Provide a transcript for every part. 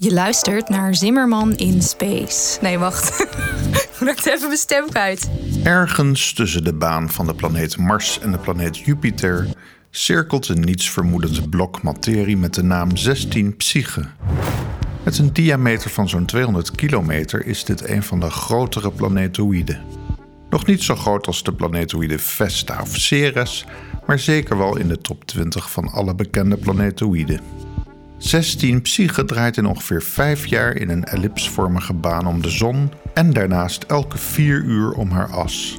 Je luistert naar Zimmerman in Space. Nee, wacht. Ik moet even mijn stem kwijt. Ergens tussen de baan van de planeet Mars en de planeet Jupiter cirkelt een nietsvermoedend blok materie met de naam 16 Psyche. Met een diameter van zo'n 200 kilometer is dit een van de grotere planetoïden. Nog niet zo groot als de planetoïde Vesta of Ceres, maar zeker wel in de top 20 van alle bekende planetoïden. 16 Psyche draait in ongeveer 5 jaar in een ellipsvormige baan om de zon en daarnaast elke 4 uur om haar as.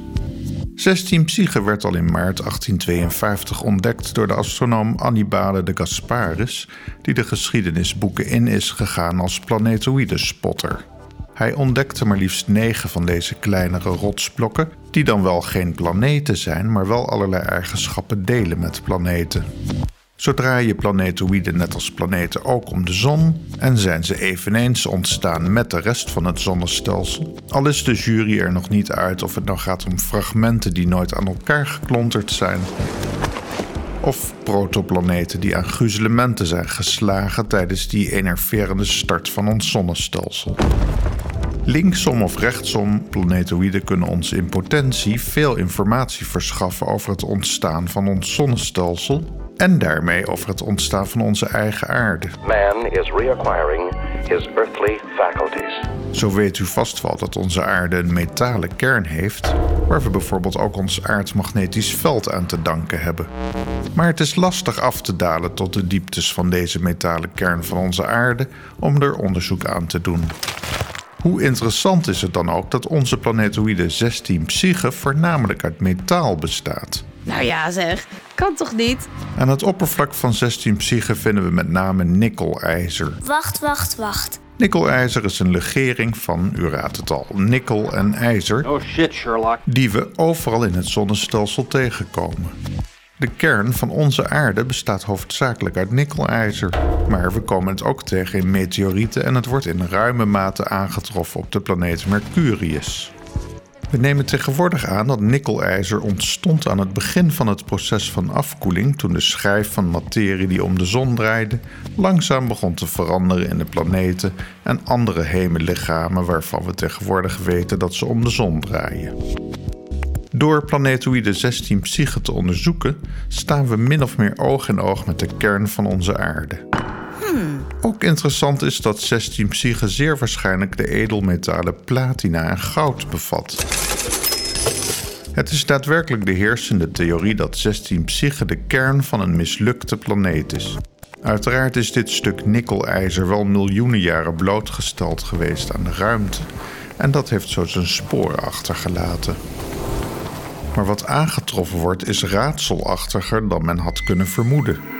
16 Psyche werd al in maart 1852 ontdekt door de astronoom Annibale de Gasparis, die de geschiedenisboeken in is gegaan als planetoïdespotter. Hij ontdekte maar liefst negen van deze kleinere rotsblokken, die dan wel geen planeten zijn, maar wel allerlei eigenschappen delen met planeten. Zo draaien planetoïden net als planeten ook om de zon en zijn ze eveneens ontstaan met de rest van het zonnestelsel. Al is de jury er nog niet uit of het nou gaat om fragmenten die nooit aan elkaar geklonterd zijn, of protoplaneten die aan gruzelementen zijn geslagen tijdens die enerverende start van ons zonnestelsel. Linksom of rechtsom, planetoïden kunnen ons in potentie veel informatie verschaffen over het ontstaan van ons zonnestelsel en daarmee over het ontstaan van onze eigen aarde. Man is reacquiring his earthly faculties. Zo weet u vast wel dat onze aarde een metalen kern heeft, waar we bijvoorbeeld ook ons aardmagnetisch veld aan te danken hebben. Maar het is lastig af te dalen tot de dieptes van deze metalen kern van onze aarde om er onderzoek aan te doen. Hoe interessant is het dan ook dat onze planetoïde 16 Psyche voornamelijk uit metaal bestaat? Nou ja, zeg. Kan toch niet? Aan het oppervlak van 16 Psyche vinden we met name nikkelijzer. Wacht, wacht, wacht. Nikkelijzer is een legering van, u raadt het al, nikkel en ijzer, Oh shit, Sherlock. die we overal in het zonnestelsel tegenkomen. De kern van onze aarde bestaat hoofdzakelijk uit nikkelijzer, maar we komen het ook tegen in meteorieten en het wordt in ruime mate aangetroffen op de planeet Mercurius. We nemen tegenwoordig aan dat nikkelijzer ontstond aan het begin van het proces van afkoeling toen de schijf van materie die om de zon draaide langzaam begon te veranderen in de planeten en andere hemellichamen waarvan we tegenwoordig weten dat ze om de zon draaien. Door planetoïde 16 Psyche te onderzoeken, staan we min of meer oog in oog met de kern van onze aarde. Ook interessant is dat 16 Psyche zeer waarschijnlijk de edelmetalen platina en goud bevat. Het is daadwerkelijk de heersende theorie dat 16 Psyche de kern van een mislukte planeet is. Uiteraard is dit stuk nikkelijzer wel miljoenen jaren blootgesteld geweest aan de ruimte, en dat heeft zo zijn sporen achtergelaten. Maar wat aangetroffen wordt is raadselachtiger dan men had kunnen vermoeden.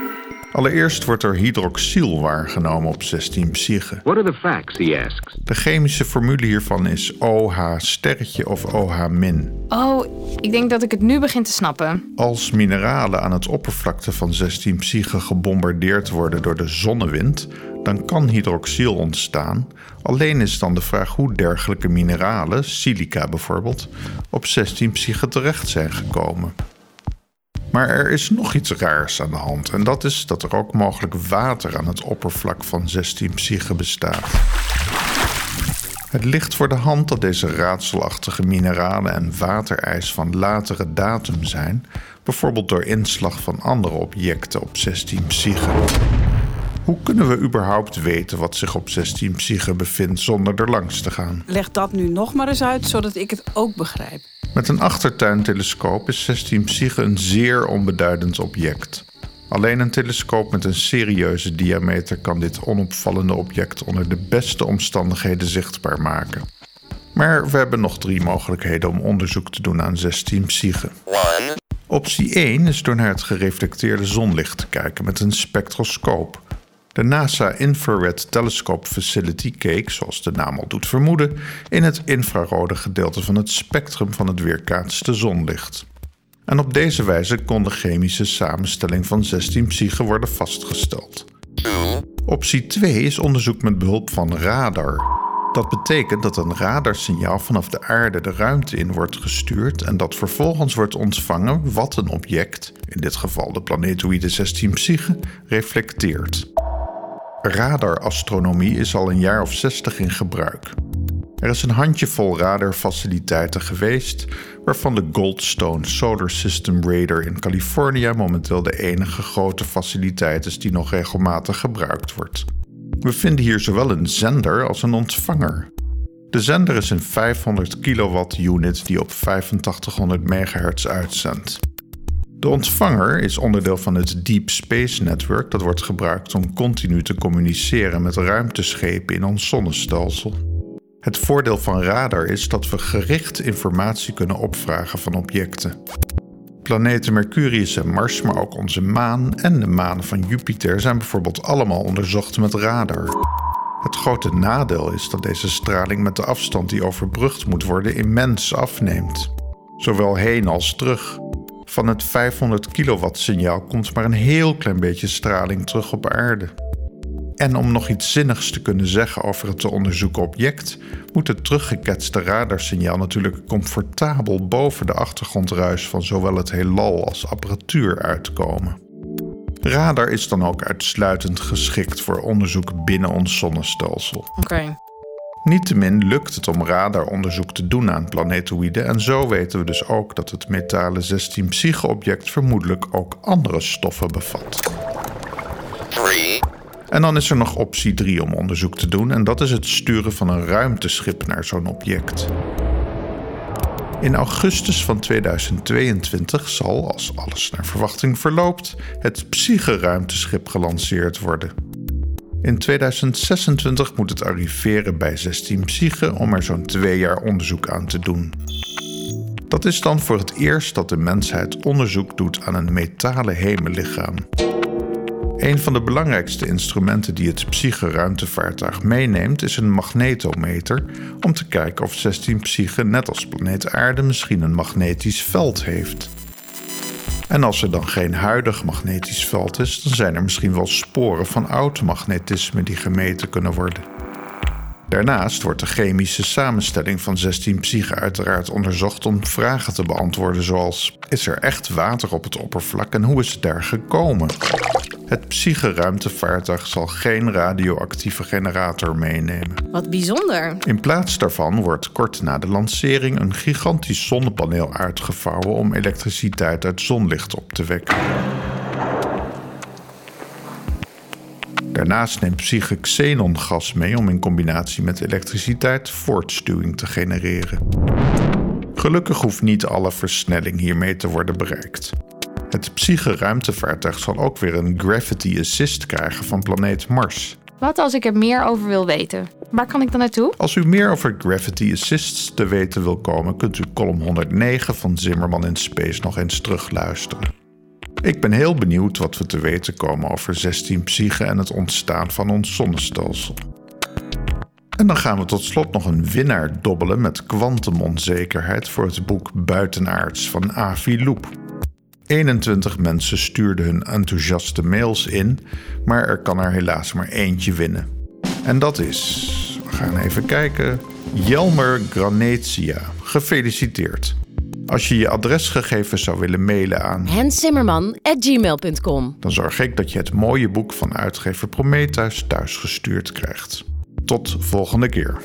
Allereerst wordt er hydroxyl waargenomen op 16 Psyche. What are the facts, he asks. De chemische formule hiervan is OH sterretje of OH min. Oh, ik denk dat ik het nu begin te snappen. Als mineralen aan het oppervlakte van 16 Psyche gebombardeerd worden door de zonnewind, dan kan hydroxyl ontstaan. Alleen is dan de vraag hoe dergelijke mineralen, silica bijvoorbeeld, op 16 Psyche terecht zijn gekomen. Maar er is nog iets raars aan de hand en dat is dat er ook mogelijk water aan het oppervlak van 16 Psyche bestaat. Het ligt voor de hand dat deze raadselachtige mineralen en waterijs van latere datum zijn, bijvoorbeeld door inslag van andere objecten op 16 Psyche. Hoe kunnen we überhaupt weten wat zich op 16 Psyche bevindt zonder er langs te gaan? Leg dat nu nog maar eens uit, zodat ik het ook begrijp. Met een achtertuintelescoop is 16 Psyche een zeer onbeduidend object. Alleen een telescoop met een serieuze diameter kan dit onopvallende object onder de beste omstandigheden zichtbaar maken. Maar we hebben nog drie mogelijkheden om onderzoek te doen aan 16 Psyche. Optie 1 is door naar het gereflecteerde zonlicht te kijken met een spectroscoop. De NASA Infrared Telescope Facility keek, zoals de naam al doet vermoeden, in het infrarode gedeelte van het spectrum van het weerkaatste zonlicht. En op deze wijze kon de chemische samenstelling van 16 Psyche worden vastgesteld. Optie 2 is onderzoek met behulp van radar. Dat betekent dat een radarsignaal vanaf de aarde de ruimte in wordt gestuurd en dat vervolgens wordt ontvangen wat een object, in dit geval de planetoïde 16 Psyche, reflecteert. Radarastronomie is al een jaar of 60 in gebruik. Er is een handjevol radarfaciliteiten geweest, waarvan de Goldstone Solar System Radar in Californië momenteel de enige grote faciliteit is die nog regelmatig gebruikt wordt. We vinden hier zowel een zender als een ontvanger. De zender is een 500 kilowatt unit die op 8500 MHz uitzendt. De ontvanger is onderdeel van het Deep Space Network dat wordt gebruikt om continu te communiceren met ruimteschepen in ons zonnestelsel. Het voordeel van radar is dat we gericht informatie kunnen opvragen van objecten. Planeten Mercurius en Mars, maar ook onze maan en de manen van Jupiter zijn bijvoorbeeld allemaal onderzocht met radar. Het grote nadeel is dat deze straling met de afstand die overbrugd moet worden immens afneemt. Zowel heen als terug. Van het 500 kilowatt signaal komt maar een heel klein beetje straling terug op aarde. En om nog iets zinnigs te kunnen zeggen over het te onderzoeken object, moet het teruggeketste radarsignaal natuurlijk comfortabel boven de achtergrondruis van zowel het heelal als apparatuur uitkomen. Radar is dan ook uitsluitend geschikt voor onderzoek binnen ons zonnestelsel. Oké. Niettemin lukt het om radaronderzoek te doen aan planetoïden en zo weten we dus ook dat het metalen 16 Psyche-object vermoedelijk ook andere stoffen bevat. En dan is er nog optie 3 om onderzoek te doen en dat is het sturen van een ruimteschip naar zo'n object. In augustus van 2022 zal, als alles naar verwachting verloopt, het Psyche-ruimteschip gelanceerd worden. In 2026 moet het arriveren bij 16 Psyche om er zo'n twee jaar onderzoek aan te doen. Dat is dan voor het eerst dat de mensheid onderzoek doet aan een metalen hemellichaam. Een van de belangrijkste instrumenten die het Psyche-ruimtevaartuig meeneemt is een magnetometer om te kijken of 16 Psyche net als planeet Aarde misschien een magnetisch veld heeft. En als er dan geen huidig magnetisch veld is, dan zijn er misschien wel sporen van oud magnetisme die gemeten kunnen worden. Daarnaast wordt de chemische samenstelling van 16 psyche uiteraard onderzocht om vragen te beantwoorden zoals: is er echt water op het oppervlak en hoe is het daar gekomen? Het psyche-ruimtevaartuig zal geen radioactieve generator meenemen. Wat bijzonder. In plaats daarvan wordt kort na de lancering een gigantisch zonnepaneel uitgevouwen om elektriciteit uit zonlicht op te wekken. Daarnaast neemt Psyche xenongas mee om in combinatie met elektriciteit voortstuwing te genereren. Gelukkig hoeft niet alle versnelling hiermee te worden bereikt. Het Psyche-ruimtevaartuig zal ook weer een Gravity Assist krijgen van planeet Mars. Wat als ik er meer over wil weten? Waar kan ik dan naartoe? Als u meer over Gravity Assists te weten wil komen, kunt u column 109 van Zimmerman in Space nog eens terugluisteren. Ik ben heel benieuwd wat we te weten komen over 16 Psyche en het ontstaan van ons zonnestelsel. En dan gaan we tot slot nog een winnaar dobbelen met kwantumonzekerheid voor het boek Buitenaards van Avi Loep. 21 mensen stuurden hun enthousiaste mails in, maar er kan er helaas maar eentje winnen. En dat is, we gaan even kijken, Jelmer Granetia. Gefeliciteerd. Als je je adresgegevens zou willen mailen aan hensimmerman.gmail.com dan zorg ik dat je het mooie boek van uitgever Prometheus thuisgestuurd krijgt. Tot volgende keer.